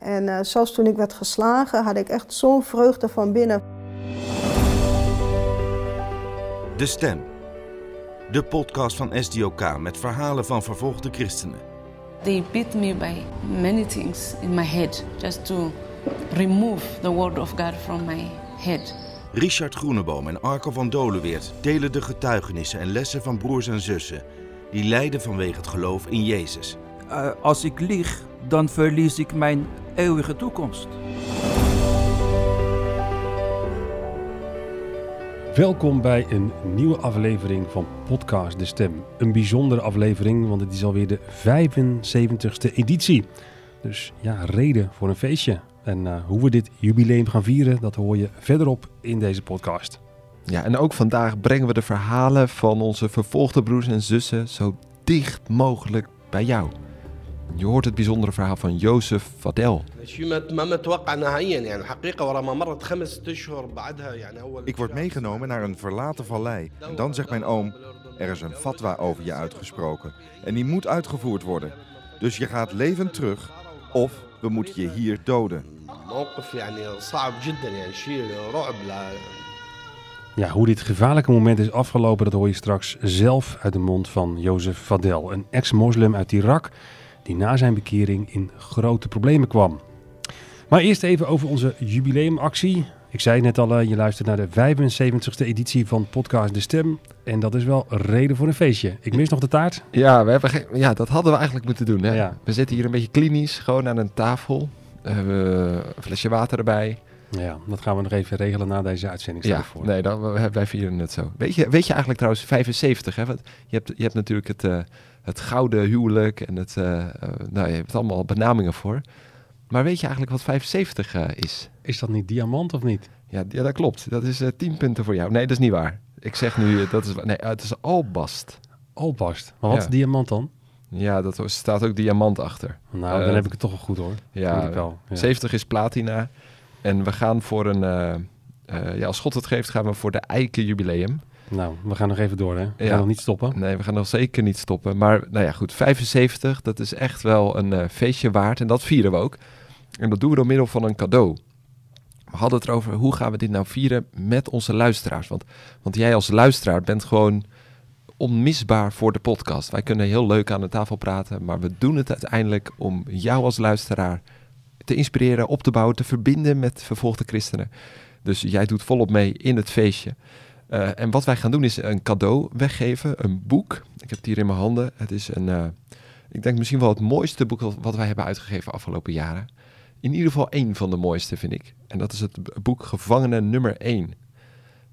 En uh, zelfs toen ik werd geslagen, had ik echt zo'n vreugde van binnen. De Stem. De podcast van SDOK met verhalen van vervolgde christenen. They beat me by many things in my head just to remove the word of God from my head. Richard Groeneboom en Arco van Dolenweert delen de getuigenissen en lessen van broers en zussen die lijden vanwege het geloof in Jezus. Uh, als ik lieg, dan verlies ik mijn eeuwige toekomst. Welkom bij een nieuwe aflevering van Podcast De Stem. Een bijzondere aflevering, want het is alweer de 75ste editie. Dus ja, reden voor een feestje. En uh, hoe we dit jubileum gaan vieren, dat hoor je verderop in deze podcast. Ja, en ook vandaag brengen we de verhalen van onze vervolgde broers en zussen zo dicht mogelijk bij jou. Je hoort het bijzondere verhaal van Jozef Fadel. Ik word meegenomen naar een verlaten vallei. En dan zegt mijn oom, er is een fatwa over je uitgesproken. En die moet uitgevoerd worden. Dus je gaat levend terug of we moeten je hier doden. Ja, hoe dit gevaarlijke moment is afgelopen, dat hoor je straks zelf uit de mond van Jozef Fadel, een ex-moslim uit Irak die na zijn bekering in grote problemen kwam. Maar eerst even over onze jubileumactie. Ik zei net al, je luistert naar de 75ste editie van podcast De Stem. En dat is wel reden voor een feestje. Ik mis nog de taart. Ja, we hebben ja dat hadden we eigenlijk moeten doen. Hè? We zitten hier een beetje klinisch, gewoon aan een tafel. We hebben een flesje water erbij. Ja, dat gaan we nog even regelen na deze uitzending. Ja, voor. nee, dan, wij vieren het zo. Weet je, weet je eigenlijk trouwens 75, hè? Want je hebt, je hebt natuurlijk het, uh, het gouden huwelijk en het, uh, uh, nou, je hebt allemaal benamingen voor. Maar weet je eigenlijk wat 75 is? Is dat niet diamant of niet? Ja, ja dat klopt. Dat is 10 punten voor jou. Nee, dat is niet waar. Ik zeg nu, dat is, nee, het is albast. Albast? Maar wat is diamant dan? Ja, dat staat ook diamant achter. Nou, dan heb ik het toch wel goed hoor. Ja, wel, ja. 70 is platina. En we gaan voor een, uh, uh, ja, als God het geeft, gaan we voor de eiken jubileum. Nou, we gaan nog even door, hè? We gaan nog niet stoppen. Nee, we gaan nog zeker niet stoppen. Maar nou ja, goed, 75, dat is echt wel een uh, feestje waard. En dat vieren we ook. En dat doen we door middel van een cadeau. We hadden het erover, hoe gaan we dit nou vieren met onze luisteraars? Want, want jij als luisteraar bent gewoon onmisbaar voor de podcast. Wij kunnen heel leuk aan de tafel praten, maar we doen het uiteindelijk om jou als luisteraar te inspireren, op te bouwen, te verbinden met vervolgde christenen. Dus jij doet volop mee in het feestje. Uh, en wat wij gaan doen is een cadeau weggeven, een boek. Ik heb het hier in mijn handen. Het is een, uh, ik denk misschien wel het mooiste boek wat wij hebben uitgegeven afgelopen jaren. In ieder geval één van de mooiste, vind ik. En dat is het boek Gevangenen nummer 1.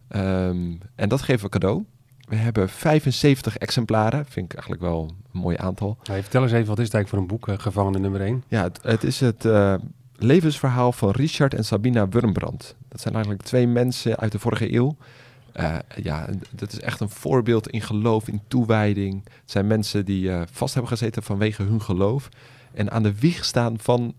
Um, en dat geven we cadeau. We hebben 75 exemplaren. Vind ik eigenlijk wel een mooi aantal. Ja, vertel eens even, wat is het eigenlijk voor een boek, uh, Gevangenen nummer 1? Ja, het, het is het uh, levensverhaal van Richard en Sabina Wurmbrand. Dat zijn eigenlijk twee mensen uit de vorige eeuw. Uh, ja, dat is echt een voorbeeld in geloof, in toewijding. Het zijn mensen die vast hebben gezeten vanwege hun geloof. En aan de wieg staan van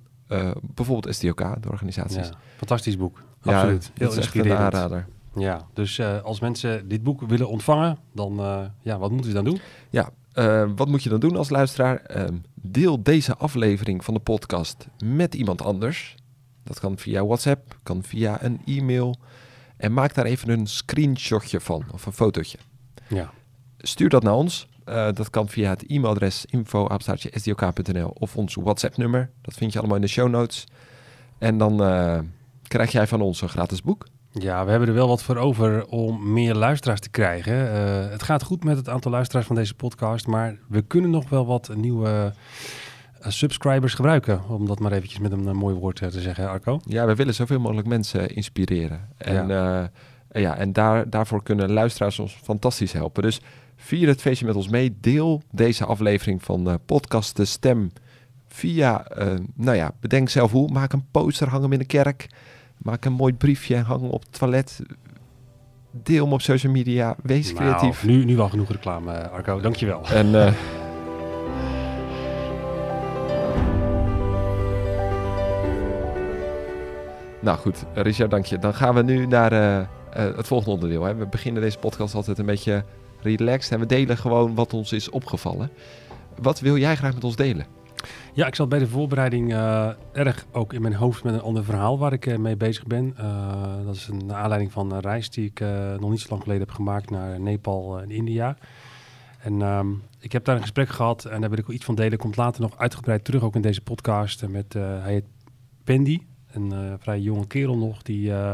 bijvoorbeeld SDOK, de organisaties. Ja, fantastisch boek. Absoluut. Ja, Heel een aanrader. Ja, dus als mensen dit boek willen ontvangen, dan ja, wat moeten ze dan doen? Ja, wat moet je dan doen als luisteraar? Ehm, deel deze aflevering van de podcast met iemand anders. Dat kan via WhatsApp, kan via een e-mail. En maak daar even een screenshotje van of een fotootje. Ja. Stuur dat naar ons. dat kan via het e-mailadres info.sdok.nl of ons WhatsApp-nummer. Dat vind je allemaal in de show notes. En dan krijg jij van ons een gratis boek. Ja, we hebben er wel wat voor over om meer luisteraars te krijgen. Uh, het gaat goed met het aantal luisteraars van deze podcast, maar we kunnen nog wel wat nieuwe subscribers gebruiken. Om dat maar eventjes met een uh, mooi woord te zeggen, Arco. Ja, we willen zoveel mogelijk mensen inspireren. En, ja. ja, en daar, daarvoor kunnen luisteraars ons fantastisch helpen. Dus vier het feestje met ons mee. Deel deze aflevering van podcast De Stem via, nou ja, bedenk zelf hoe. Maak een poster, hang hem in de kerk. Maak een mooi briefje hang hem op het toilet. Deel hem op social media. Wees nou, creatief. Nu, nu wel genoeg reclame, Arco. Dankjewel. En... Uh, nou goed, Richard, dank je. Dan gaan we nu naar uh, uh, het volgende onderdeel. Hè. We beginnen deze podcast altijd een beetje relaxed en we delen gewoon wat ons is opgevallen. Wat wil jij graag met ons delen? Ja, ik zat bij de voorbereiding eh, erg ook in mijn hoofd met een ander verhaal waar ik eh, mee bezig ben. Eh, dat is een aanleiding van een reis die ik eh, nog niet zo lang geleden heb gemaakt naar Nepal en India. En ehm, ik heb daar een gesprek gehad en daar wil ik wel iets van delen. Komt later nog uitgebreid terug, ook in deze podcast. eh, Met, eh, hij heet Pendi, een eh, vrij jonge kerel nog. Die eh,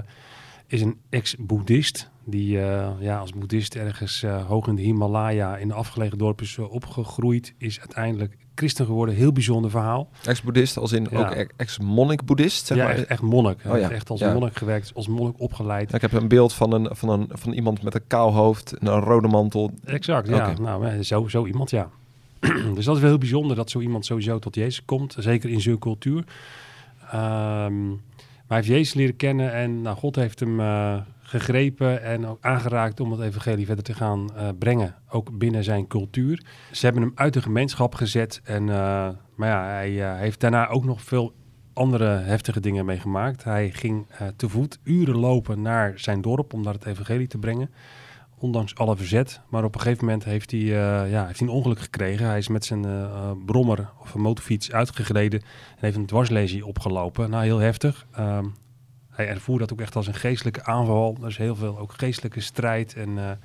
is een ex-boeddhist. Die eh, ja, als boeddhist ergens hoog in de Himalaya in de afgelegen dorpen is opgegroeid. Is uiteindelijk christen geworden. Heel bijzonder verhaal. Ex-boeddhist, als in Ja. ook e- ex-monnik-boeddhist, zeg ja, maar. echt, echt monnik. Hij Oh ja, echt als ja. monnik gewerkt, als monnik opgeleid. Ik heb een beeld van, een, van, een, van iemand met een kaal hoofd en een rode mantel. Exact, ja. Nou, zo, zo iemand, ja. dus dat is wel heel bijzonder dat zo iemand sowieso tot Jezus komt. Zeker in zijn cultuur. Ehm, maar hij heeft Jezus leren kennen en nou, God heeft hem eh, gegrepen en ook aangeraakt om het evangelie verder te gaan eh, brengen. Ook binnen zijn cultuur. Ze hebben hem uit de gemeenschap gezet. En, eh, maar ja, hij heeft daarna ook nog veel andere heftige dingen meegemaakt. Hij ging te voet uren lopen naar zijn dorp om daar het evangelie te brengen. Ondanks alle verzet. Maar op een gegeven moment heeft hij, eh, ja, heeft hij een ongeluk gekregen. Hij is met zijn eh, eh, brommer of een motorfiets uitgegleden. En heeft een dwarslesie opgelopen. Nou, heel heftig. Ehm, hij ervoer dat ook echt als een geestelijke aanval. Er is heel veel ook geestelijke strijd. En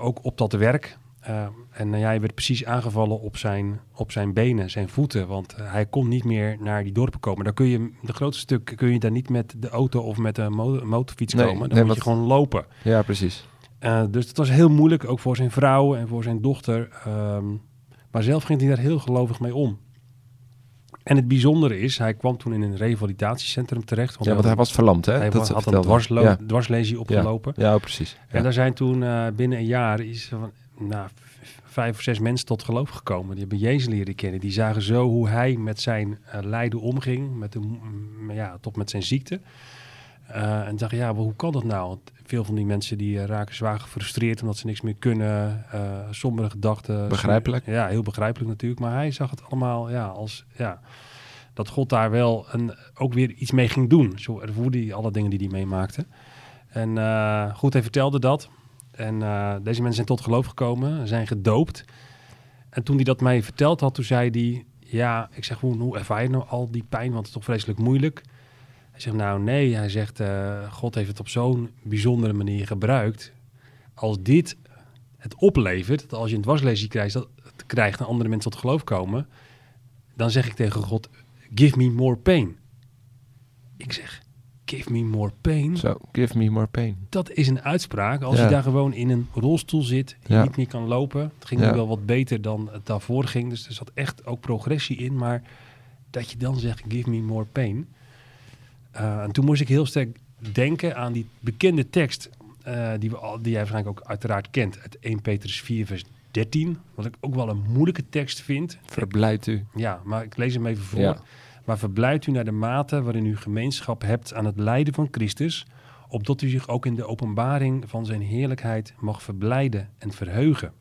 ook op dat werk. Eh, en uh, ja, hij werd precies aangevallen op zijn, op zijn benen, zijn voeten. Want hij kon niet meer naar die dorpen komen. Daar kun je, de grootste stuk kun je daar niet met de auto of met een mo- motorfiets Nee, komen. Dan nee, moet je gewoon lopen. Ja, precies. Uh, dus het was heel moeilijk, ook voor zijn vrouw en voor zijn dochter. Um, maar zelf ging hij daar heel gelovig mee om. En het bijzondere is, hij kwam toen in een revalidatiecentrum terecht. ja, want hij was verlamd, hè? Hij dat had een dwarslo- ja. dwarslesie opgelopen. Ja, ja precies. En daar zijn toen uh, binnen een jaar is van, nou, vijf of zes mensen tot geloof gekomen. Die hebben Jezus leren kennen. Die zagen zo hoe hij met zijn uh, lijden omging, met de, ja, tot met zijn ziekte. Uh, en dachten, ja, maar hoe kan dat nou? Want veel van die mensen die uh, raken zwaar gefrustreerd omdat ze niks meer kunnen. Uh, sombere gedachten. Begrijpelijk. Sombere, ja, heel begrijpelijk natuurlijk. Maar hij zag het allemaal ja, als ja, dat God daar wel een, ook weer iets mee ging doen. Zo ervoerde hij alle dingen die hij meemaakte. En goed, hij vertelde dat. En deze mensen zijn tot geloof gekomen, zijn gedoopt. En toen hij dat mij verteld had, toen zei hij... Ja, ik zeg, hoe, hoe ervaar je nou al die pijn? Want het is toch vreselijk moeilijk. Hij zegt, nou nee, hij zegt, uh, God heeft het op zo'n bijzondere manier gebruikt. Als dit het oplevert, dat als je een dwarslesie krijgt, dat het krijgt en andere mensen tot geloof komen, dan zeg ik tegen God, give me more pain. Ik zeg, give me more pain. Zo, so, give me more pain. Dat is een uitspraak. Als ja. je daar gewoon in een rolstoel zit, je ja. niet meer kan lopen. Het ging ja. nu wel wat beter dan het daarvoor ging, dus er zat echt ook progressie in. Maar dat je dan zegt, give me more pain. Uh, en toen moest ik heel sterk denken aan die bekende tekst, uh, die, we al, die jij waarschijnlijk ook uiteraard kent, uit 1 Petrus 4, vers 13. Wat ik ook wel een moeilijke tekst vind. Verblijdt u. Ja, maar ik lees hem even voor. Ja. Maar verblijdt u naar de mate waarin u gemeenschap hebt aan het lijden van Christus, opdat u zich ook in de openbaring van zijn heerlijkheid mag verblijden en verheugen.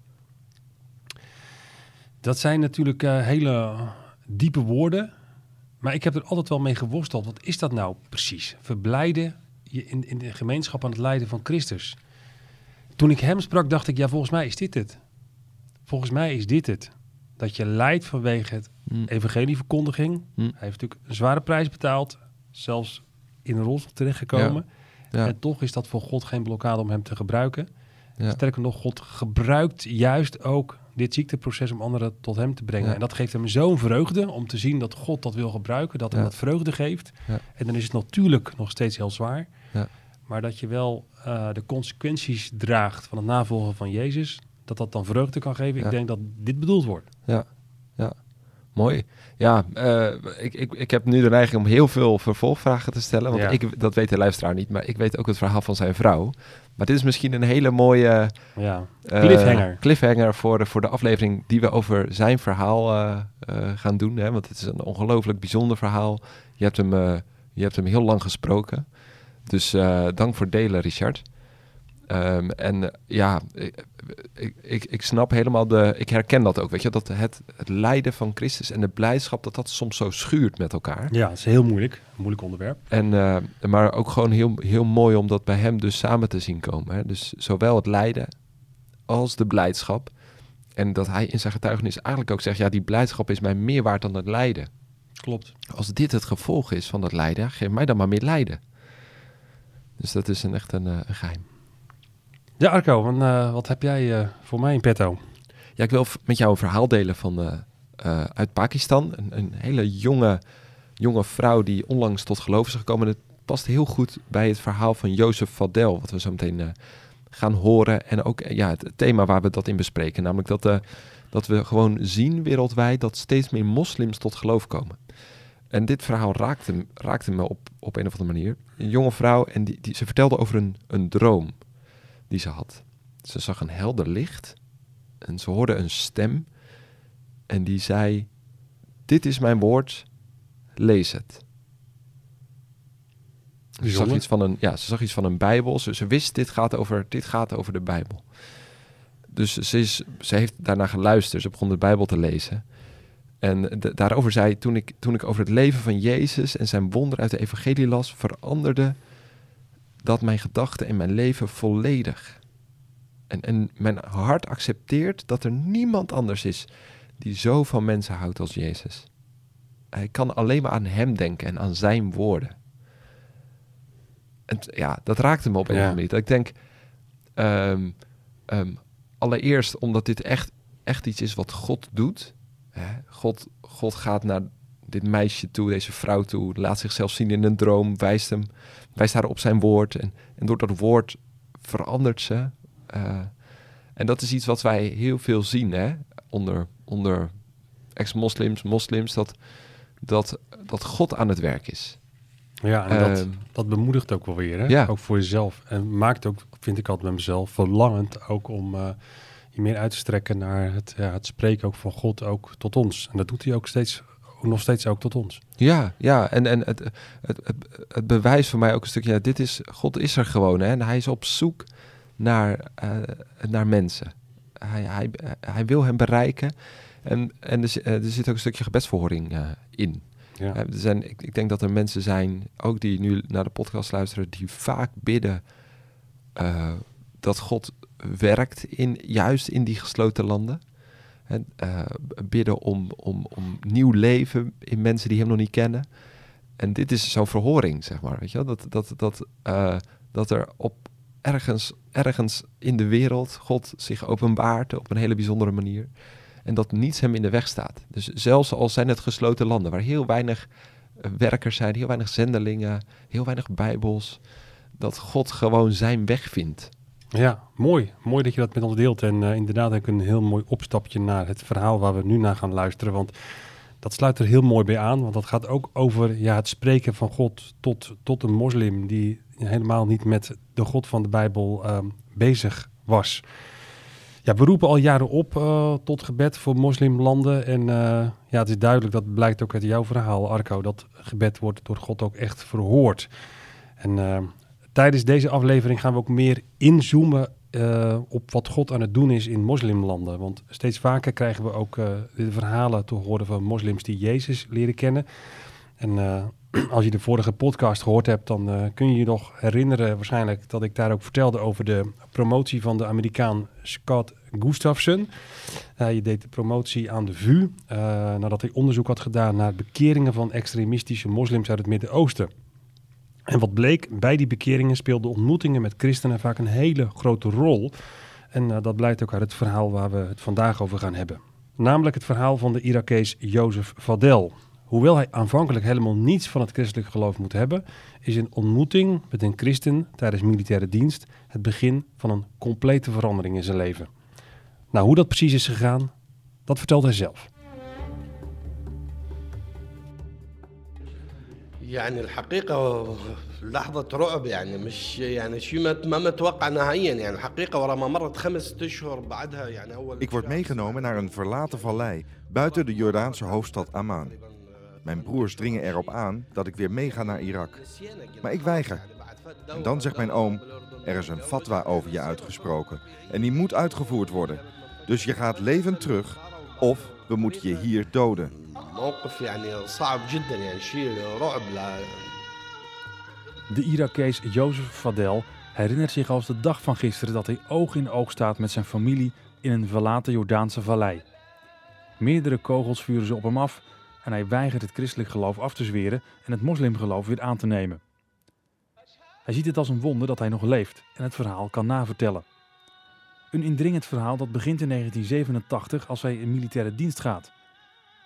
Dat zijn natuurlijk uh, hele diepe woorden, maar ik heb er altijd wel mee geworsteld. Wat is dat nou precies? Verblijden je in, in de gemeenschap aan het lijden van Christus. Toen ik hem sprak, dacht ik, ja, volgens mij is dit het. Volgens mij is dit het. Dat je lijdt vanwege het mm. evangelieverkondiging. Mm. Hij heeft natuurlijk een zware prijs betaald. Zelfs in een rolstoel terechtgekomen. Ja. Ja. En toch is dat voor God geen blokkade om hem te gebruiken. Ja. Sterker nog, God gebruikt juist ook dit ziekteproces om anderen tot hem te brengen. En dat geeft hem zo'n vreugde om te zien dat God dat wil gebruiken. Dat hem dat vreugde geeft. En dan is het natuurlijk nog steeds heel zwaar. Maar dat je wel uh, de consequenties draagt van het navolgen van Jezus dat dat dan vreugde kan geven. Ik denk dat dit bedoeld wordt. Ja. Mooi. Ja, uh, ik, ik, ik heb nu de neiging om heel veel vervolgvragen te stellen. Want ja. ik, dat weet de luisteraar niet, maar ik weet ook het verhaal van zijn vrouw. Maar dit is misschien een hele mooie ja. cliffhanger, uh, cliffhanger voor, de, voor de aflevering die we over zijn verhaal uh, gaan doen. Hè? Want het is een ongelooflijk bijzonder verhaal. Je hebt hem, je hebt hem heel lang gesproken. Dus dank voor het delen, Richard. Um, en uh, ja, ik, ik, ik, snap helemaal de. Ik herken dat ook, weet je, dat het, het lijden van Christus en de blijdschap, dat dat soms zo schuurt met elkaar. Ja, het is heel moeilijk, een moeilijk onderwerp. En, uh, maar ook gewoon heel, heel mooi om dat bij hem dus samen te zien komen. Hè? Dus zowel het lijden als de blijdschap. En dat hij in zijn getuigenis eigenlijk ook zegt, ja, die blijdschap is mij meer waard dan het lijden. Klopt. Als dit het gevolg is van dat lijden, geef mij dan maar meer lijden. Dus dat is een, echt een, eh, een geheim. Ja, Arco, eh, wat heb jij eh, voor mij in petto? Ja, ik wil met jou een verhaal delen van, eh, uit Pakistan. Een, een hele jonge, jonge vrouw die onlangs tot geloof is gekomen. En het past heel goed bij het verhaal van Jozef Fadel, wat we zo meteen gaan horen. En ook ja, het thema waar we dat in bespreken. Namelijk dat, dat we gewoon zien wereldwijd dat steeds meer moslims tot geloof komen. En dit verhaal raakte, raakte me op, op een of andere manier. Een jonge vrouw en die, die, ze vertelde over een, een droom die ze had. Ze zag een helder licht en ze hoorde een stem en die zei: Dit is mijn woord, lees het. Ze zag, iets van een, ja, ze zag iets van een Bijbel. Ze, ze wist: dit gaat, over, dit gaat over de Bijbel. Dus ze, is, ze heeft daarna geluisterd. Ze begon de Bijbel te lezen. En daarover zei: toen ik, toen ik over het leven van Jezus en zijn wonder uit de Evangelie las, veranderde dat mijn gedachten en mijn leven volledig. En, en mijn hart accepteert dat er niemand anders is die zo van mensen houdt als Jezus. Hij kan alleen maar aan hem denken en aan zijn woorden. En ja, dat raakte me op een Ja. manier. Dat ik denk, ehm, ehm, allereerst omdat dit echt, echt iets is wat God doet. Hè? God, God gaat naar dit meisje toe, deze vrouw toe, laat zichzelf zien in een droom, wijst, hem, wijst haar op zijn woord. En, en door dat woord verandert ze. Eh, en dat is iets wat wij heel veel zien hè? onder, onder ex-moslims, moslims, dat, dat, dat God aan het werk is. Ja, en dat, Ehm, dat bemoedigt ook wel weer, hè? Ja. Ook voor jezelf. En maakt ook, vind ik altijd bij mezelf, verlangend ook om eh, je meer uit te strekken naar het, ja, het spreken ook van God ook tot ons. En dat doet hij ook steeds, nog steeds ook tot ons. Ja, ja, en, en het, het, het, het bewijst voor mij ook een stukje, ja, dit is, God is er gewoon, hè, en hij is op zoek naar, eh, naar mensen. Hij, hij, hij wil hem bereiken en, en er, eh, er zit ook een stukje gebedsverhoring eh, in. Ja. Er zijn, ik, ik denk dat er mensen zijn, ook die nu naar de podcast luisteren, die vaak bidden dat God werkt in, juist in die gesloten landen. En, eh, bidden om, om, om nieuw leven in mensen die hem nog niet kennen. En dit is zo'n verhoring, zeg maar. Weet je wel? Dat, dat, dat, eh, dat er op ergens, ergens in de wereld God zich openbaart op een hele bijzondere manier. En dat niets hem in de weg staat. Dus zelfs al zijn het gesloten landen waar heel weinig eh, werkers zijn, heel weinig zendelingen, heel weinig bijbels, dat God gewoon zijn weg vindt. Ja, mooi. Mooi dat je dat met ons deelt. En eh, inderdaad ook een heel mooi opstapje naar het verhaal waar we nu naar gaan luisteren. Want dat sluit er heel mooi bij aan. Want dat gaat ook over ja, het spreken van God tot, tot een moslim die helemaal niet met de God van de Bijbel ehm, bezig was. Ja, we roepen al jaren op eh, tot gebed voor moslimlanden. En eh, ja, het is duidelijk, dat blijkt ook uit jouw verhaal, Arco, dat gebed wordt door God ook echt verhoord. En eh, tijdens deze aflevering gaan we ook meer inzoomen eh, op wat God aan het doen is in moslimlanden. Want steeds vaker krijgen we ook eh, verhalen te horen van moslims die Jezus leren kennen. En eh, als je de vorige podcast gehoord hebt, dan kun je je nog herinneren waarschijnlijk dat ik daar ook vertelde over de promotie van de Amerikaan Scott Gustafson. Hij deed de promotie aan de VU nadat hij onderzoek had gedaan naar bekeringen van extremistische moslims uit het Midden-Oosten. En wat bleek, bij die bekeringen speelden ontmoetingen met christenen vaak een hele grote rol. En eh, dat blijkt ook uit het verhaal waar we het vandaag over gaan hebben. Namelijk het verhaal van de Irakees Jozef Vadel. Hoewel hij aanvankelijk helemaal niets van het christelijk geloof moet hebben, is een ontmoeting met een christen tijdens militaire dienst het begin van een complete verandering in zijn leven. Nou, hoe dat precies is gegaan, dat vertelt hij zelf. يعني الحقيقة لحظة رعب يعني مش يعني شيء ما ما متوقع نهائيا يعني الحقيقة ورا ما مرت خمس أشهر بعدها يعني أول Ik word meegenomen naar een verlaten vallei buiten de Jordaanse hoofdstad Amman. Mijn broers dringen erop aan dat ik weer meega naar Irak. Maar ik weiger. En dan zegt mijn oom, er is een fatwa over je uitgesproken en die moet uitgevoerd worden. Dus je gaat levend terug of we moeten je hier doden. موقف يعني صعب جدا يعني شيء رعب لا De Irakees Jozef Fadel herinnert zich als de dag van gisteren dat hij oog in oog staat met zijn familie in een verlaten Jordaanse vallei. Meerdere kogels vuren ze op hem af en hij weigert het christelijk geloof af te zweren en het moslimgeloof weer aan te nemen. Hij ziet het als een wonder dat hij nog leeft en het verhaal kan navertellen. Een indringend verhaal dat begint in 1987 als hij in militaire dienst gaat.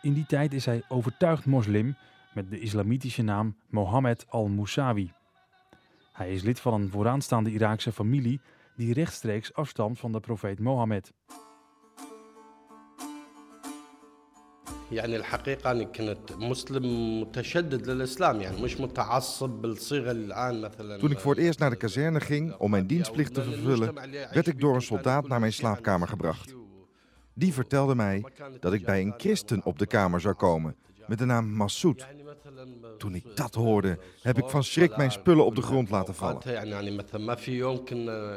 In die tijd is hij overtuigd moslim met de islamitische naam Mohammed al-Moussawi. Hij is lid van een vooraanstaande Iraakse familie die rechtstreeks afstamt van de profeet Mohammed. يعني الحقيقة أنا كنت مسلم متشدد للإسلام يعني مش متعصب بالصيغة اللي الآن مثلا Toen ik voor het eerst naar de kazerne ging om mijn dienstplicht te vervullen, werd ik door een soldaat naar mijn slaapkamer gebracht. Die vertelde mij dat ik bij een christen op de kamer zou komen, met de naam Massoud. Toen ik dat hoorde, heb ik van schrik mijn spullen op de grond laten vallen. يعني يعني مثلا ما في يوم كنا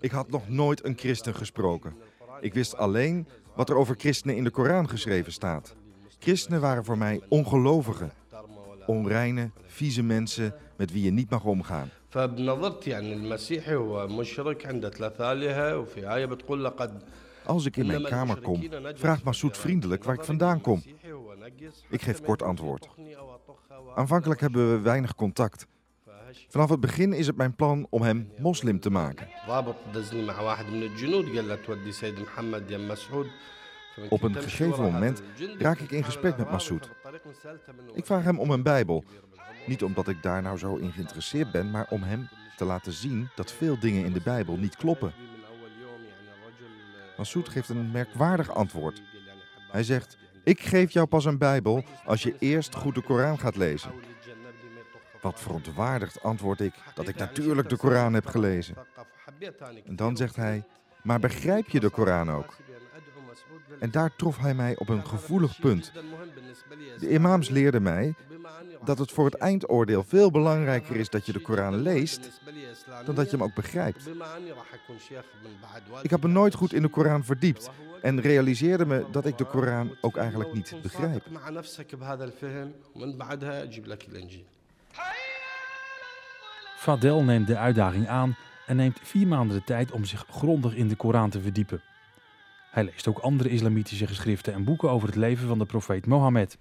Ik had nog nooit een christen gesproken. Ik wist alleen wat er over christenen in de Koran geschreven staat. Christenen waren voor mij ongelovigen, onreine, vieze mensen met wie je niet mag omgaan. فبنظرت يعني المسيحي هو مشرك عنده ثلاث آلهة وفي آية بتقول لقد Als ik in mijn kamer kom, vraagt Massoud vriendelijk waar ik vandaan kom. Ik geef kort antwoord. Aanvankelijk hebben we weinig contact. Vanaf het begin is het mijn plan om hem moslim te maken. Op een gegeven moment raak ik in gesprek met Massoud. Ik vraag hem om een Bijbel. Niet omdat ik daar nou zo in geïnteresseerd ben, maar om hem te laten zien dat veel dingen in de Bijbel niet kloppen. Massoud geeft een merkwaardig antwoord. Hij zegt: Ik geef jou pas een Bijbel als je eerst goed de Koran gaat lezen. Wat verontwaardigd antwoord ik dat ik natuurlijk de Koran heb gelezen. En dan zegt hij: Maar begrijp je de Koran ook? En daar trof hij mij op een gevoelig punt. De imams leerden mij dat het voor het eindoordeel veel belangrijker is dat je de Koran leest dan dat je hem ook begrijpt. Ik heb me nooit goed in de Koran verdiept en realiseerde me dat ik de Koran ook eigenlijk niet begrijp. Fadel neemt de uitdaging aan en neemt vier maanden de tijd om zich grondig in de Koran te verdiepen. Hij leest ook andere islamitische geschriften en boeken over het leven van de profeet Mohammed.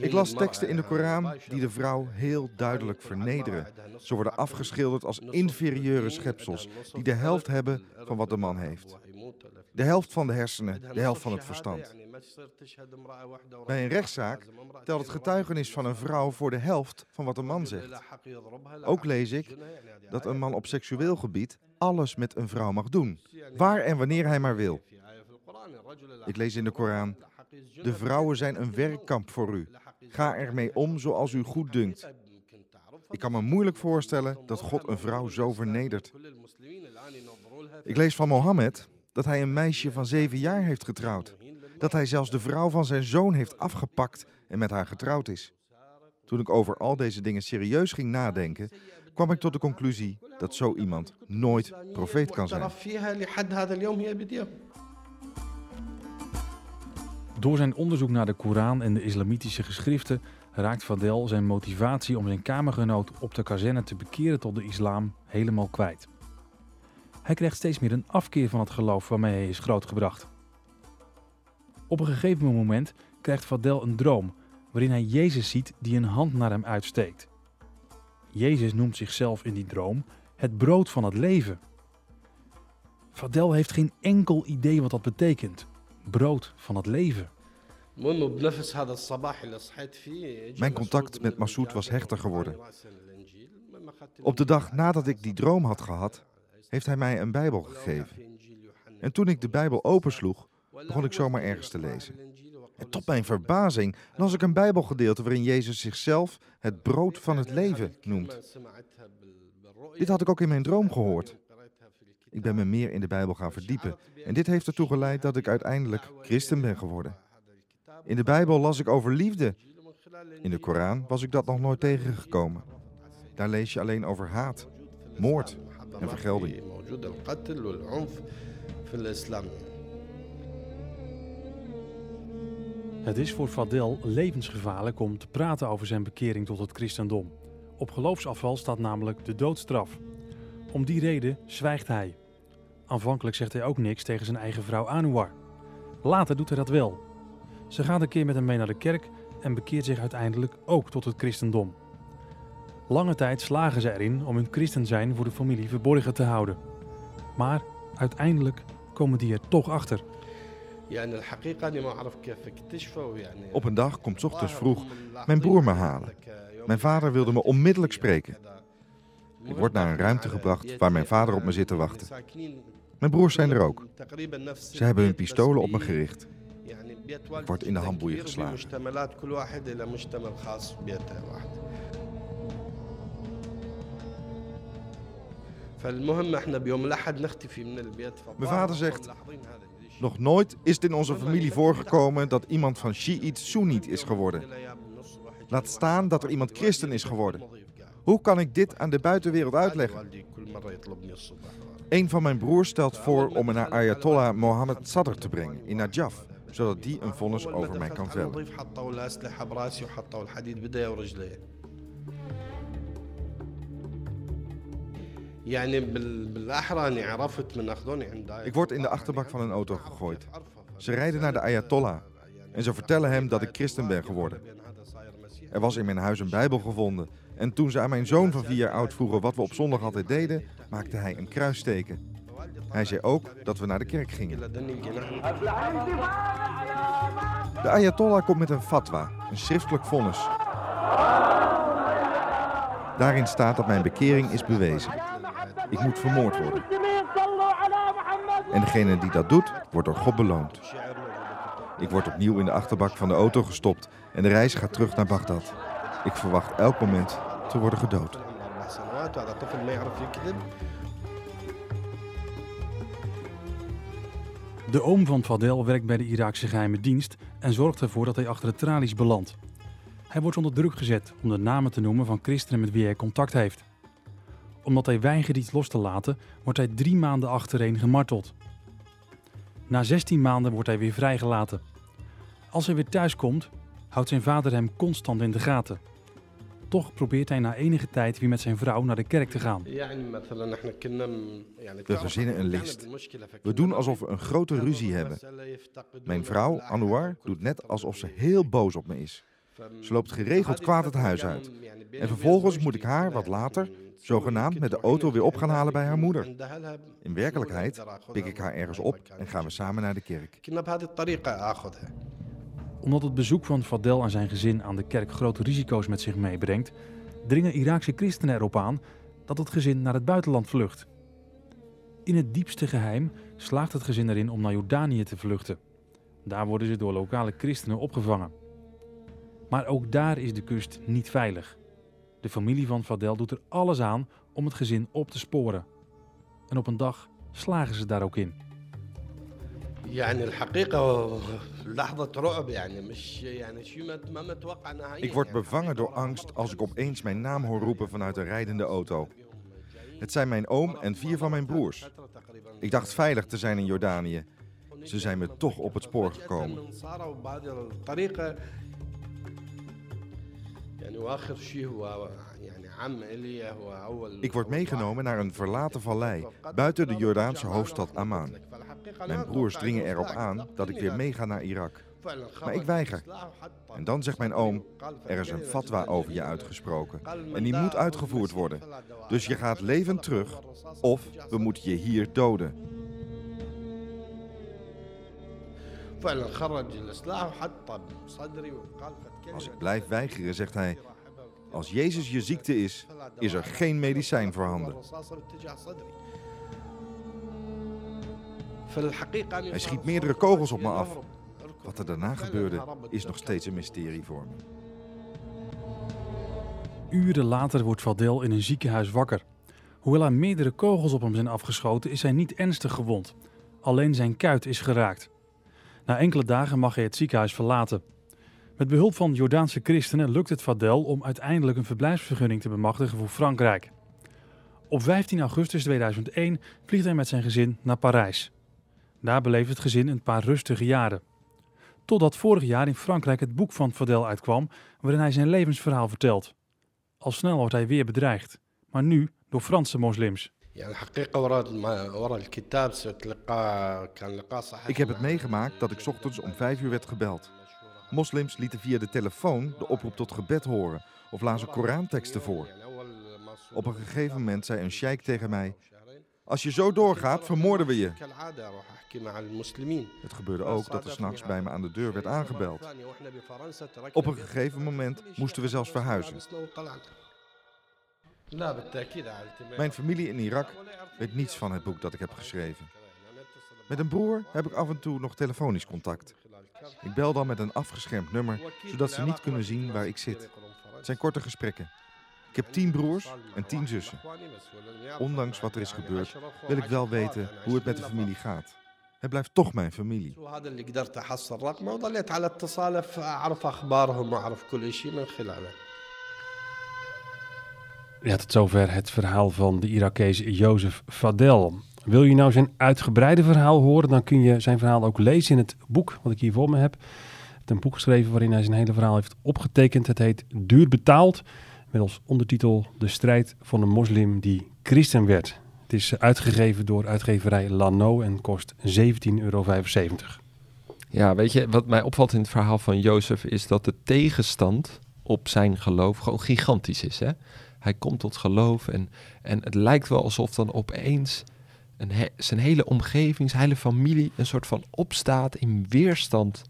Ik las teksten in de Koran die de vrouw heel duidelijk vernederen. Ze worden afgeschilderd als inferieure schepsels die de helft hebben van wat de man heeft. De helft van de hersenen, de helft van het verstand. Bij een rechtszaak telt het getuigenis van een vrouw voor de helft van wat een man zegt. Ook lees ik dat een man op seksueel gebied alles met een vrouw mag doen, waar en wanneer hij maar wil. Ik lees in de Koran: De vrouwen zijn een werkkamp voor u. Ga ermee om zoals u goed dunkt. Ik kan me moeilijk voorstellen dat God een vrouw zo vernedert. Ik lees van Mohammed dat hij een meisje van zeven jaar heeft getrouwd dat hij zelfs de vrouw van zijn zoon heeft afgepakt en met haar getrouwd is. Toen ik over al deze dingen serieus ging nadenken, kwam ik tot de conclusie dat zo iemand nooit profeet kan zijn. Door zijn onderzoek naar de Koran en de islamitische geschriften raakt Fadel zijn motivatie om zijn kamergenoot op de kazerne te bekeren tot de islam helemaal kwijt. Hij krijgt steeds meer een afkeer van het geloof waarmee hij is grootgebracht. Op een gegeven moment krijgt Fadel een droom waarin hij Jezus ziet die een hand naar hem uitsteekt. Jezus noemt zichzelf in die droom het brood van het leven. Fadel heeft geen enkel idee wat dat betekent. Brood van het leven. Mijn contact met Massoud was hechter geworden. Op de dag nadat ik die droom had gehad, heeft hij mij een Bijbel gegeven. En toen ik de Bijbel opensloeg, begon ik zomaar ergens te lezen. En tot mijn verbazing las ik een Bijbelgedeelte waarin Jezus zichzelf het brood van het leven noemt. Dit had ik ook in mijn droom gehoord. Ik ben me meer in de Bijbel gaan verdiepen en dit heeft ertoe geleid dat ik uiteindelijk christen ben geworden. In de Bijbel las ik over liefde. In de Koran was ik dat nog nooit tegengekomen. Daar lees je alleen over haat, moord en vergelding. Het is voor Fadel levensgevaarlijk om te praten over zijn bekering tot het christendom. Op geloofsafval staat namelijk de doodstraf. Om die reden zwijgt hij. Aanvankelijk zegt hij ook niks tegen zijn eigen vrouw Anouar. Later doet hij dat wel. Ze gaat een keer met hem mee naar de kerk en bekeert zich uiteindelijk ook tot het christendom. Lange tijd slagen ze erin om hun christen zijn voor de familie verborgen te houden. Maar uiteindelijk komen die er toch achter. Op een dag komt ochtends vroeg mijn broer me halen. Mijn vader wilde me onmiddellijk spreken. Ik word naar een ruimte gebracht waar mijn vader op me zit te wachten. Mijn broers zijn er ook. Ze hebben hun pistolen op me gericht. Ik word in de handboeien geslagen. Mijn vader zegt, Nog nooit is het in onze familie voorgekomen dat iemand van Shiït Soeniet is geworden. Laat staan dat er iemand christen is geworden. Hoe kan ik dit aan de buitenwereld uitleggen? Een van mijn broers stelt voor om me naar Ayatollah Mohammed Sadr te brengen in Najaf, zodat die een vonnis over mij kan vellen. Ik word in de achterbak van een auto gegooid. Ze rijden naar de Ayatollah en ze vertellen hem dat ik christen ben geworden. Er was in mijn huis een Bijbel gevonden en toen ze aan mijn zoon van vier jaar oud vroegen wat we op zondag altijd deden, maakte hij een kruisteken. Hij zei ook dat we naar de kerk gingen. De Ayatollah komt met een fatwa, een schriftelijk vonnis. Daarin staat dat mijn bekering is bewezen. Ik moet vermoord worden. En degene die dat doet, wordt door God beloond. Ik word opnieuw in de achterbak van de auto gestopt en de reis gaat terug naar Bagdad. Ik verwacht elk moment te worden gedood. De oom van Fadel werkt bij de Iraakse geheime dienst en zorgt ervoor dat hij achter de tralies belandt. Hij wordt onder druk gezet om de namen te noemen van christenen met wie hij contact heeft. Omdat hij weigert iets los te laten, wordt hij drie maanden achtereen gemarteld. Na 16 maanden wordt hij weer vrijgelaten. Als hij weer thuis komt, houdt zijn vader hem constant in de gaten. Toch probeert hij na enige tijd weer met zijn vrouw naar de kerk te gaan. We verzinnen een list. We doen alsof we een grote ruzie hebben. Mijn vrouw, Anouar, doet net alsof ze heel boos op me is. Ze loopt geregeld kwaad het huis uit. En vervolgens moet ik haar wat later, zogenaamd, met de auto weer op gaan halen bij haar moeder. In werkelijkheid pik ik haar ergens op en gaan we samen naar de kerk. Omdat het bezoek van Fadel en zijn gezin aan de kerk grote risico's met zich meebrengt, dringen Iraakse christenen erop aan dat het gezin naar het buitenland vlucht. In het diepste geheim slaagt het gezin erin om naar Jordanië te vluchten. Daar worden ze door lokale christenen opgevangen. Maar ook daar is de kust niet veilig. De familie van Fadel doet er alles aan om het gezin op te sporen. En op een dag slagen ze daar ook in. Ik word bevangen door angst als ik opeens mijn naam hoor roepen vanuit een rijdende auto. Het zijn mijn oom en vier van mijn broers. Ik dacht veilig te zijn in Jordanië. Ze zijn me toch op het spoor gekomen. Ik word meegenomen naar een verlaten vallei buiten de Jordaanse hoofdstad Amman. Mijn broers dringen erop aan dat ik weer meega naar Irak. Maar ik weiger. En dan zegt mijn oom, er is een fatwa over je uitgesproken. En die moet uitgevoerd worden. Dus je gaat levend terug, of we moeten je hier doden. Als ik blijf weigeren, zegt hij, als Jezus je ziekte is, is er geen medicijn voorhanden. Hij schiet meerdere kogels op me af. Wat er daarna gebeurde, is nog steeds een mysterie voor me. Uren later wordt Fadel in een ziekenhuis wakker. Hoewel er meerdere kogels op hem zijn afgeschoten, is hij niet ernstig gewond. Alleen zijn kuit is geraakt. Na enkele dagen mag hij het ziekenhuis verlaten. Met behulp van Jordaanse christenen lukt het Fadel om uiteindelijk een verblijfsvergunning te bemachtigen voor Frankrijk. Op 15 augustus 2001 vliegt hij met zijn gezin naar Parijs. Daar beleeft het gezin een paar rustige jaren. Totdat vorig jaar in Frankrijk het boek van Fadel uitkwam, waarin hij zijn levensverhaal vertelt. Al snel wordt hij weer bedreigd, maar nu door Franse moslims. يعني الحقيقة وراء الم- وراء الكتاب سويت لقاء كان لقاء صحفي Ik heb het مع- meegemaakt dat ik 's ochtends om 5 uur werd gebeld. Moslims lieten via de telefoon de oproep tot gebed horen of lazen Koranteksten voor. Op een gegeven moment zei een sheik tegen mij: Als je zo doorgaat, vermoorden we je. كالعادة أروح أحكي مع المسلمين Het gebeurde ook dat er s'nachts bij me aan de deur werd aangebeld. Op een gegeven moment moesten we zelfs verhuizen. Mijn familie in Irak weet niets van het boek dat ik heb geschreven. Met een broer heb ik af en toe nog telefonisch contact. Ik bel dan met een afgeschermd nummer, zodat ze niet kunnen zien waar ik zit. Het zijn korte gesprekken. Ik heb tien broers en tien zussen. Ondanks wat er is gebeurd, wil ik wel weten hoe het met de familie gaat. Het blijft toch mijn familie. Ja, tot zover het verhaal van de Irakees Jozef Fadel. Wil je nou zijn uitgebreide verhaal horen, dan kun je zijn verhaal ook lezen in het boek wat ik hier voor me heb. Hij heeft een boek geschreven waarin hij zijn hele verhaal heeft opgetekend. Het heet Duur betaald, met als ondertitel De strijd van een moslim die christen werd. Het is uitgegeven door uitgeverij Lano en kost 17,75 euro. Ja, weet je, wat mij opvalt in het verhaal van Jozef is dat de tegenstand op zijn geloof gewoon gigantisch is. Hè? Hij komt tot geloof en, en het lijkt wel alsof dan opeens een zijn hele omgeving, zijn hele familie een soort van opstaat in weerstand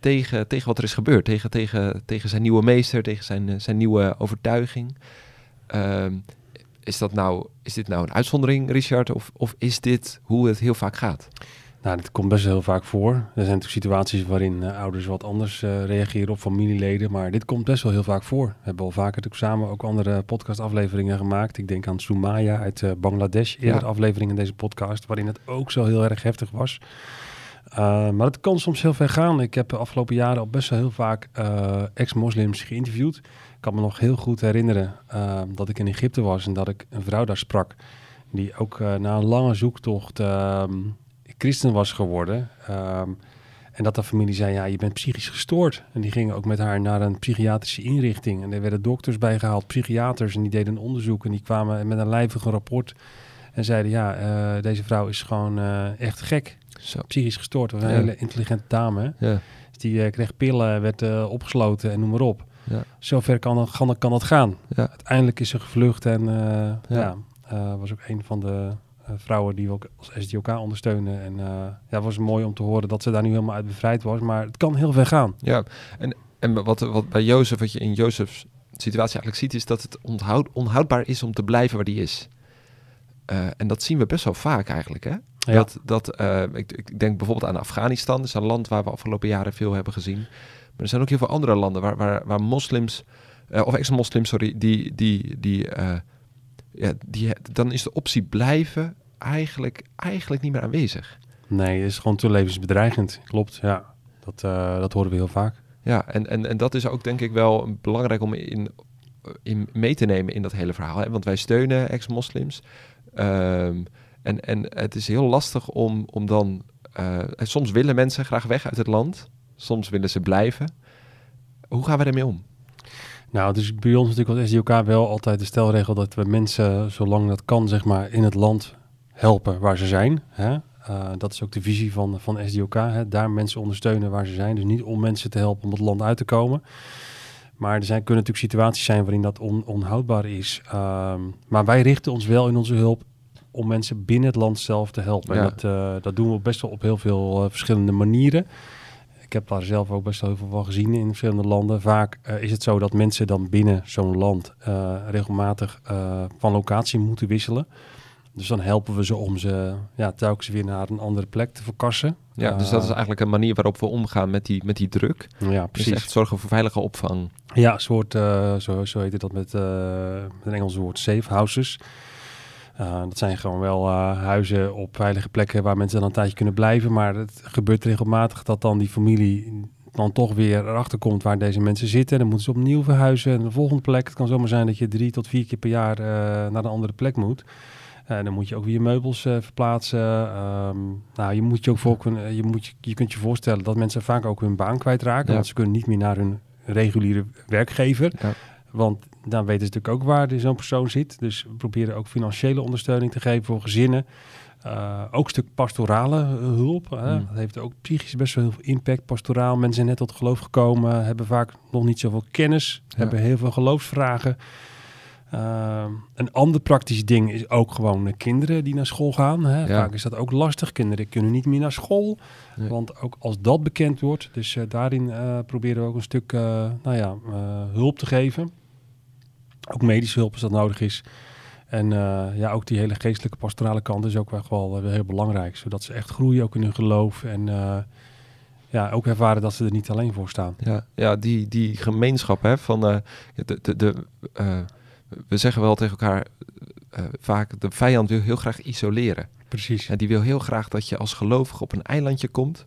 tegen, tegen wat er is gebeurd. Tegen, tegen, tegen zijn nieuwe meester, tegen zijn, eh, zijn nieuwe overtuiging. Ehm, is, dat nou, is dit nou een uitzondering, Richard? Of, of is dit hoe het heel vaak gaat? Nou, dit komt best wel heel vaak voor. Er zijn natuurlijk situaties waarin eh, ouders wat anders eh, reageren op familieleden, maar dit komt best wel heel vaak voor. We hebben al vaker natuurlijk samen ook andere podcastafleveringen gemaakt. Ik denk aan Soumaya uit eh, Bangladesh, eerder Ja. aflevering in deze podcast, waarin het ook zo heel erg heftig was. Maar het kan soms heel ver gaan. Ik heb de afgelopen jaren al best wel heel vaak ex-moslims geïnterviewd. Ik kan me nog heel goed herinneren dat ik in Egypte was en dat ik een vrouw daar sprak. Die ook na een lange zoektocht uh, christen was geworden. Um, en dat de familie zei, ja, je bent psychisch gestoord. En die gingen ook met haar naar een psychiatrische inrichting. En er werden dokters bijgehaald, psychiaters. En die deden een onderzoek en die kwamen met een lijvige rapport. En zeiden, ja, uh, deze vrouw is gewoon uh, echt gek. Zo. Psychisch gestoord. Was een Ja. hele intelligente dame. Ja. Dus die uh, kreeg pillen, werd opgesloten en noem maar op. Ja. Zover kan, kan, kan dat gaan. Uiteindelijk is ze gevlucht en ja. Was ook een van de vrouwen die we ook als SDOK ondersteunen. En uh, ja, het was mooi om te horen dat ze daar nu helemaal uit bevrijd was. Maar het kan heel ver gaan. Ja, en, en wat, wat bij Jozef, wat je in Jozefs situatie eigenlijk ziet, is dat het onthoud, onhoudbaar is om te blijven waar die is. Eh, en dat zien we best wel vaak eigenlijk, hè? Ja. Dat, dat, eh, ik, ik denk bijvoorbeeld aan Afghanistan, dat is een land waar we afgelopen jaren veel hebben gezien. Maar er zijn ook heel veel andere landen waar, waar, waar moslims, eh, of ex-moslims, sorry, die, die, die, eh, ja, die, dan is de optie blijven eigenlijk, eigenlijk niet meer aanwezig. Nee, het is gewoon te levensbedreigend. Klopt, ja. Dat, uh, dat horen we heel vaak. Ja, en, en, en dat is ook denk ik wel belangrijk om in, in mee te nemen in dat hele verhaal. Hè? Want wij steunen ex-moslims. Um, en, en het is heel lastig om, om dan... Uh, soms willen mensen graag weg uit het land. Soms willen ze blijven. Hoe gaan we ermee om? Nou, het is bij ons natuurlijk als SDOK wel altijd de stelregel dat we mensen, zolang dat kan, zeg maar, in het land helpen waar ze zijn. Hè? Uh, dat is ook de visie van, van SDOK. Hè? Daar mensen ondersteunen waar ze zijn. Dus niet om mensen te helpen om het land uit te komen. Maar er zijn, kunnen natuurlijk situaties zijn waarin dat on, onhoudbaar is. Um, maar wij richten ons wel in onze hulp om mensen binnen het land zelf te helpen. Ja. En dat, uh, dat doen we best wel op heel veel uh, verschillende manieren. Ik heb daar zelf ook best wel heel veel van gezien in verschillende landen. Vaak uh, is het zo dat mensen dan binnen zo'n land regelmatig van locatie moeten wisselen. Dus dan helpen we ze om ze ja, telkens weer naar een andere plek te verkassen. Ja, dus dat is eigenlijk een manier waarop we omgaan met die, met die druk. Ja, precies. Dus echt zorgen voor veilige opvang. Ja, een soort, uh, zo, zo heet het dat met, uh, met een Engels woord, safe houses. Dat zijn gewoon wel huizen op veilige plekken waar mensen dan een tijdje kunnen blijven. Maar het gebeurt regelmatig dat dan die familie dan toch weer erachter komt waar deze mensen zitten. Dan moeten ze opnieuw verhuizen naar de volgende plek. Het kan zomaar zijn dat je drie tot vier keer per jaar naar een andere plek moet. Uh, dan moet je ook weer meubels uh, verplaatsen. Um, nou, je moet je ook voor kunnen, je, moet je, je kunt je voorstellen dat mensen vaak ook hun baan kwijtraken. Ja. Want ze kunnen niet meer naar hun reguliere werkgever. Ja. Want dan weten ze natuurlijk ook waar zo'n persoon zit. Dus we proberen ook financiële ondersteuning te geven voor gezinnen. Uh, ook een stuk pastorale hulp. Hè. Mm. Dat heeft ook psychisch best wel heel veel impact. Pastoraal, mensen zijn net tot geloof gekomen, hebben vaak nog niet zoveel kennis, Ja. hebben heel veel geloofsvragen. Uh, een ander praktisch ding is ook gewoon uh, kinderen die naar school gaan. Hè. Ja. Vaak is dat ook lastig. Kinderen kunnen niet meer naar school. Nee. Want ook als dat bekend wordt, dus uh, daarin proberen we ook een stuk nou ja, hulp te geven. Ook medische hulp als dat nodig is. En ja, ook die hele geestelijke pastorale kant is ook wel, wel heel belangrijk. Zodat ze echt groeien ook in hun geloof. En ja, ook ervaren dat ze er niet alleen voor staan. Ja, ja die, die gemeenschap hè, van de, de, de we zeggen wel tegen elkaar vaak, de vijand wil heel graag isoleren. Precies. En die wil heel graag dat je als gelovige op een eilandje komt.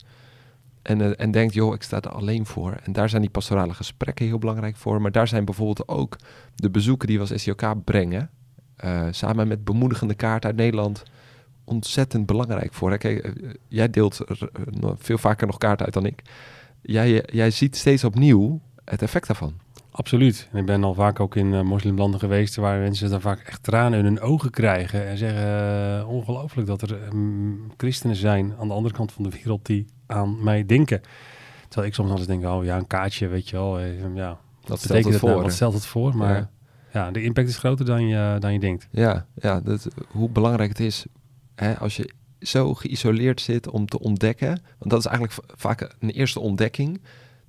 En, en denkt, joh, ik sta er alleen voor. En daar zijn die pastorale gesprekken heel belangrijk voor. Maar daar zijn bijvoorbeeld ook de bezoeken die we als SJK brengen. Uh, samen met bemoedigende kaart uit Nederland ontzettend belangrijk voor. Hè? Kijk, uh, jij deelt uh, veel vaker nog kaart uit dan ik. Jij, jij ziet steeds opnieuw het effect daarvan. Absoluut. En ik ben al vaak ook in moslimlanden geweest waar mensen daar vaak echt tranen in hun ogen krijgen en zeggen ongelooflijk dat er um, christenen zijn aan de andere kant van de wereld die aan mij denken. Terwijl ik soms eens denk, oh ja, een kaartje, weet je wel. Ja, wat stelt het voor? Nou? Wat stelt het voor? Maar ja ja, de impact is groter dan je, dan je denkt. Ja, ja dat, hoe belangrijk het is hè, als je zo geïsoleerd zit om te ontdekken. Want dat is eigenlijk vaak een eerste ontdekking.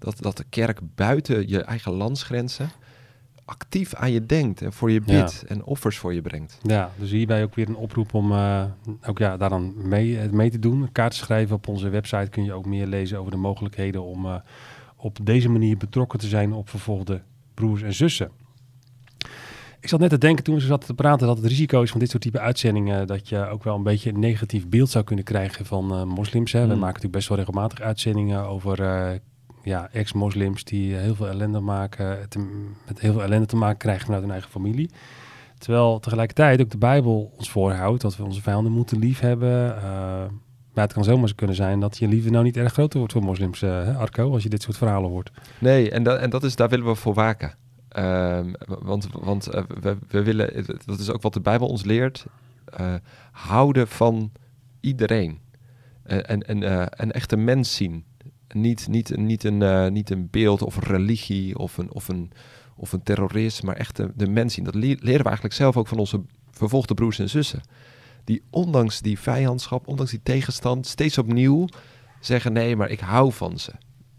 Dat, dat de kerk buiten je eigen landsgrenzen actief aan je denkt en voor je bidt ja. en offers voor je brengt. Ja, dus hierbij ook weer een oproep om uh, ook ja, daar dan mee, mee te doen. Kaart te schrijven op onze website kun je ook meer lezen over de mogelijkheden om uh, op deze manier betrokken te zijn op vervolgde broers en zussen. Ik zat net te denken toen we zaten te praten dat het risico is van dit soort type uitzendingen dat je ook wel een beetje een negatief beeld zou kunnen krijgen van uh, moslims. Hè. Mm. We maken natuurlijk best wel regelmatig uitzendingen over ja, ex-moslims die heel veel ellende maken, te, met heel veel ellende te maken krijgen vanuit hun eigen familie. Terwijl tegelijkertijd ook de Bijbel ons voorhoudt dat we onze vijanden moeten lief hebben. Uh, maar het kan zomaar kunnen zijn dat je liefde nou niet erg groter wordt voor moslims, hè, Arco, als je dit soort verhalen hoort. Nee, en, dat, en dat is, daar willen we voor waken. Um, want want uh, we, we, willen, dat is ook wat de Bijbel ons leert, uh, houden van iedereen. Uh, en en uh, een echte mens zien. Niet, niet, niet, een, niet een beeld of religie of een, of een, of een terrorist, maar echt de, de mens zien. Dat leren we eigenlijk zelf ook van onze vervolgde broers en zussen. Die ondanks die vijandschap, ondanks die tegenstand, steeds opnieuw zeggen: nee, maar ik hou van ze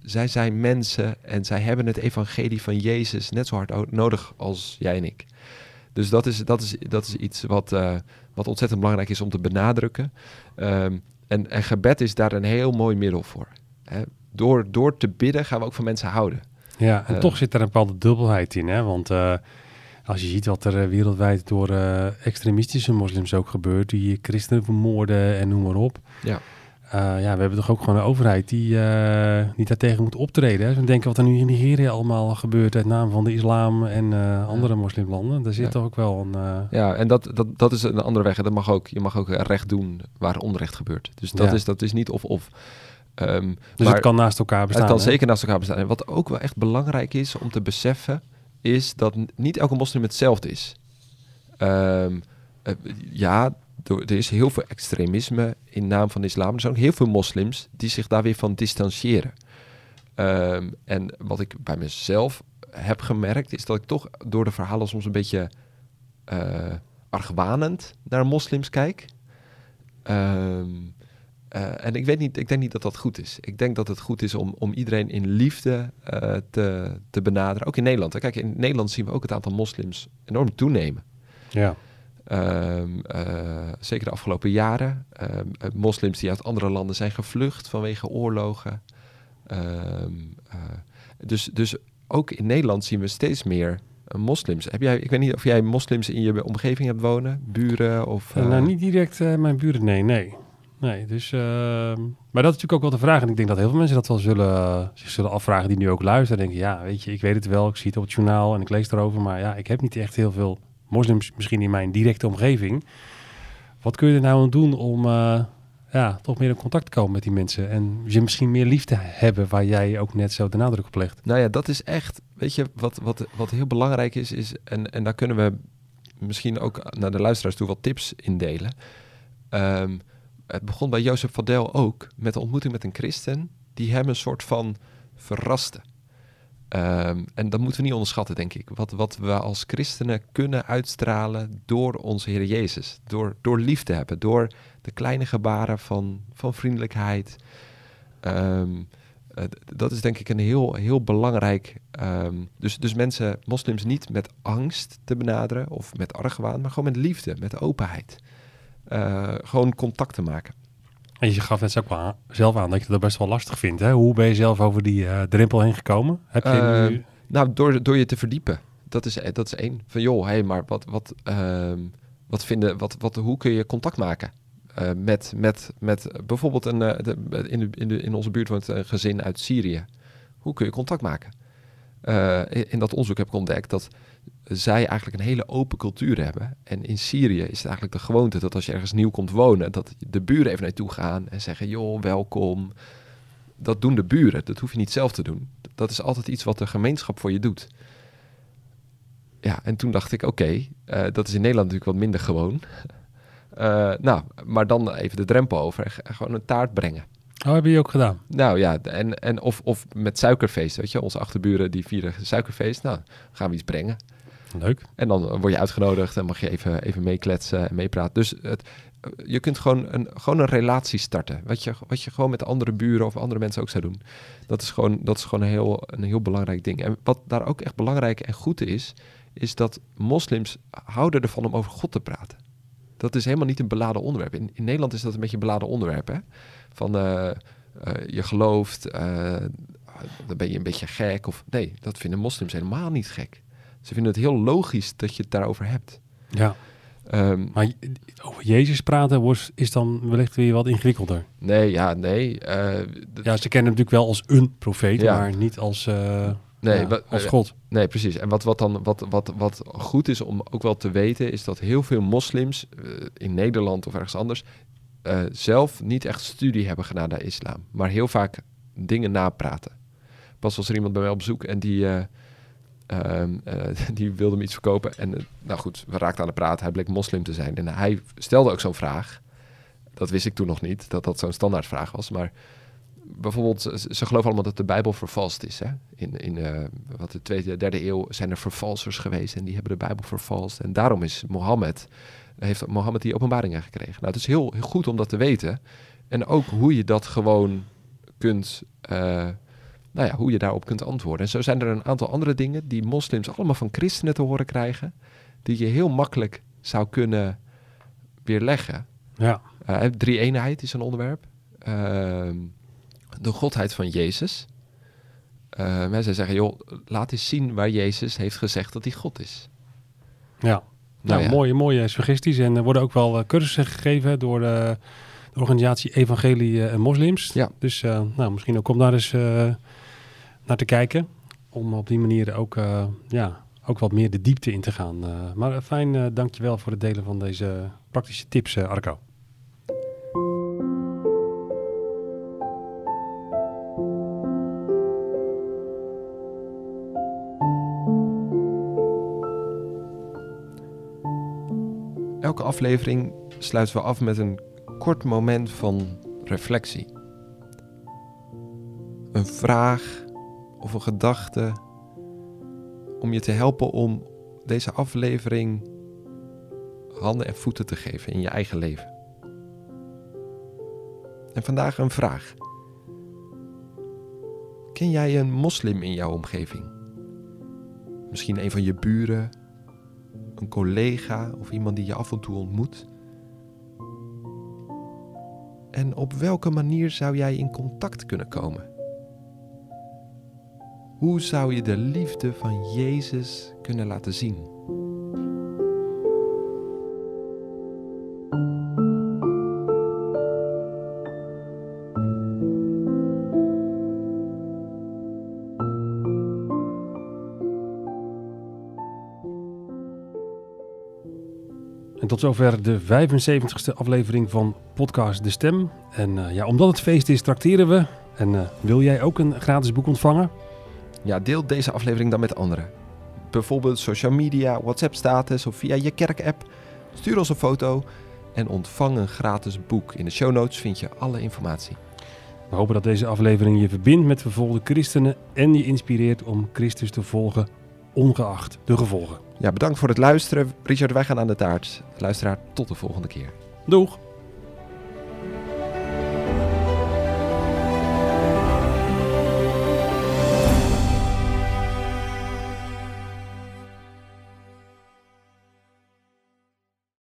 zij zijn mensen en zij hebben het evangelie van Jezus net zo hard nodig als jij en ik. Dus dat is, dat is, dat is iets wat, uh, wat ontzettend belangrijk is om te benadrukken. Um, en, en gebed is daar een heel mooi middel voor. Hè? Door, door te bidden gaan we ook van mensen houden. Ja, en uh, toch zit er een bepaalde dubbelheid in. Hè? Want uh, als je ziet wat er wereldwijd door extremistische moslims ook gebeurt, die christenen vermoorden en noem maar op. Ja. Ja, we hebben toch ook gewoon een overheid die, die daartegen moet optreden. Hè? We denken wat er nu in Nigeria allemaal gebeurt uit naam van de islam en andere ja. moslimlanden. Daar zit ja. toch ook wel een... Ja, en dat, dat, dat is een andere weg. Dat mag ook, je mag ook recht doen waar onrecht gebeurt. Dus dat, Ja. is, dat is niet of-of. Ehm, Dus maar het kan naast elkaar bestaan. het kan hè? zeker naast elkaar bestaan. En wat ook wel echt belangrijk is om te beseffen, is dat niet elke moslim hetzelfde is. Ehm, eh, ja, er is heel veel extremisme in naam van de islam. Er zijn ook heel veel moslims die zich daar weer van distancieren. Ehm, en wat ik bij mezelf heb gemerkt, is dat ik toch door de verhalen soms een beetje eh argwanend naar moslims kijk. Ehm, eh, en ik weet niet, ik denk niet dat dat goed is. Ik denk dat het goed is om, om iedereen in liefde eh, te, te benaderen. Ook in Nederland. Hè. Kijk, in Nederland zien we ook het aantal moslims enorm toenemen. Ja. Ehm, eh, zeker de afgelopen jaren. Ehm, eh, moslims die uit andere landen zijn gevlucht vanwege oorlogen. Ehm, eh, dus, dus ook in Nederland zien we steeds meer moslims. Heb jij, ik weet niet of jij moslims in je omgeving hebt wonen, buren of. Nou, niet direct mijn buren, nee, nee. Nee, dus, ehm, maar dat is natuurlijk ook wel de vraag. En ik denk dat heel veel mensen dat wel zullen, zich zullen afvragen die nu ook luisteren. Denken, ja, weet je, ik weet het wel, ik zie het op het journaal en ik lees erover. Maar ja, ik heb niet echt heel veel moslims misschien in mijn directe omgeving. Wat kun je er nou aan doen om eh, ja, toch meer in contact te komen met die mensen? En je misschien meer liefde hebben waar jij ook net zo de nadruk op legt. Nou ja, dat is echt weet je, wat, wat, wat heel belangrijk is, is en, en daar kunnen we misschien ook naar de luisteraars toe wat tips indelen. Ehm, het begon bij Jozef Vadel ook met de ontmoeting met een christen die hem een soort van verraste. Ehm, en dat moeten we niet onderschatten, denk ik. Wat, wat we als christenen kunnen uitstralen door onze Heer Jezus. Door, door lief te hebben, door de kleine gebaren van, van vriendelijkheid. Ehm, eh, dat is denk ik een heel, heel belangrijk. ehm, dus, dus mensen, moslims, niet met angst te benaderen of met argwaan, maar gewoon met liefde, met openheid. Eh, gewoon contact te maken. En je gaf net ook wel aan- zelf aan dat je dat best wel lastig vindt. Hè? Hoe ben je zelf over die eh, drempel heen gekomen? Heb je Ehm, nu... Nou, door, door je te verdiepen. Dat is, dat is één. Van joh, hé, maar wat, wat, ehm, wat vinden, wat, wat, hoe kun je contact maken? eh, met, met, met bijvoorbeeld een, de, in, de, in, de, in onze buurt woont een gezin uit Syrië. Hoe kun je contact maken? In dat onderzoek heb ik ontdekt dat zij eigenlijk een hele open cultuur hebben. En in Syrië is het eigenlijk de gewoonte dat als je ergens nieuw komt wonen, dat de buren even naartoe gaan en zeggen: joh, welkom. Dat doen de buren, dat hoef je niet zelf te doen. Dat is altijd iets wat de gemeenschap voor je doet. Ja, en toen dacht ik: oké, eh, dat is in Nederland natuurlijk wat minder gewoon. Eh, nou, maar dan even de drempel over en gewoon een taart brengen. Oh, heb je ook gedaan? Nou ja, en, en of, of met suikerfeest, weet je. Onze achterburen die vieren suikerfeest. Nou, gaan we iets brengen. Leuk. En dan word je uitgenodigd en mag je even, even meekletsen en meepraten. Dus het, je kunt gewoon een, gewoon een relatie starten. Wat je, wat je gewoon met andere buren of andere mensen ook zou doen. Dat is gewoon, dat is gewoon een, heel, een heel belangrijk ding. En wat daar ook echt belangrijk en goed is, is dat moslims houden ervan om over God te praten. Dat is helemaal niet een beladen onderwerp. In, Nederland is dat een beetje een beladen onderwerp. Hè? Van eh, eh, je gelooft, eh, dan ben je een beetje gek. Of nee, dat vinden moslims helemaal niet gek. Ze vinden het heel logisch dat je het daarover hebt. Ja. Ehm, Maar over Jezus praten is dan wellicht weer wat ingewikkelder. nee, ja, nee. eh, Ja, ze kennen hem natuurlijk wel als een profeet, Ja. maar niet als, eh, nee, ja, als eh, God. Nee, precies. En wat, wat, dan, wat, wat, wat goed is om ook wel te weten, is dat heel veel moslims in Nederland of ergens anders zelf niet echt studie hebben gedaan naar islam, maar heel vaak dingen napraten. Pas was er iemand bij mij op bezoek en die, eh, ehm, eh, die wilde me iets verkopen. En eh, nou goed, we raakten aan de praat. Hij bleek moslim te zijn. En hij stelde ook zo'n vraag. Dat wist ik toen nog niet, dat dat zo'n standaardvraag was. Maar bijvoorbeeld, ze, geloven allemaal dat de Bijbel vervalst is. Hè? In, in eh, wat de tweede, derde eeuw zijn er vervalsers geweest en die hebben de Bijbel vervalst. En daarom is Mohammed, heeft Mohammed die openbaringen gekregen. Nou, het is heel, heel goed om dat te weten. En ook hoe je dat gewoon kunt, nou ja, hoe je daarop kunt antwoorden. En zo zijn er een aantal andere dingen die moslims allemaal van christenen te horen krijgen, die je heel makkelijk zou kunnen weerleggen. Ja. Eh, drie eenheid is een onderwerp. Ehm, de godheid van Jezus. Uh, mensen zeggen, joh, laat eens zien waar Jezus heeft gezegd dat hij God is. Ja. Nou, Nou ja. mooie, mooie suggesties. En er worden ook wel eh, cursussen gegeven door de, de organisatie Evangelie eh, en Moslims. Ja. Dus eh, nou, misschien ook om daar eens eh, naar te kijken. Om op die manier ook, eh, ja, ook wat meer de diepte in te gaan. Eh, maar eh, fijn, dankjewel voor het delen van deze praktische tips, Arco. Elke aflevering sluiten we af met een kort moment van reflectie. Een vraag of een gedachte om je te helpen om deze aflevering handen en voeten te geven in je eigen leven. En vandaag een vraag. Ken jij een moslim in jouw omgeving? Misschien een van je buren, een collega of iemand die je af en toe ontmoet? En op welke manier zou jij in contact kunnen komen? Hoe zou je de liefde van Jezus kunnen laten zien? En tot zover de 75ste aflevering van podcast De Stem. En eh, ja, omdat het feest is, trakteren we. En eh, wil jij ook een gratis boek ontvangen? Ja, deel deze aflevering dan met anderen. Bijvoorbeeld social media, WhatsApp-status of via je kerk-app. Stuur ons een foto en ontvang een gratis boek. In de show notes vind je alle informatie. We hopen dat deze aflevering je verbindt met vervolgde christenen en je inspireert om Christus te volgen, ongeacht de gevolgen. Ja, bedankt voor het luisteren. Richard, wij gaan aan de taart. Luisteraar, tot de volgende keer. Doeg!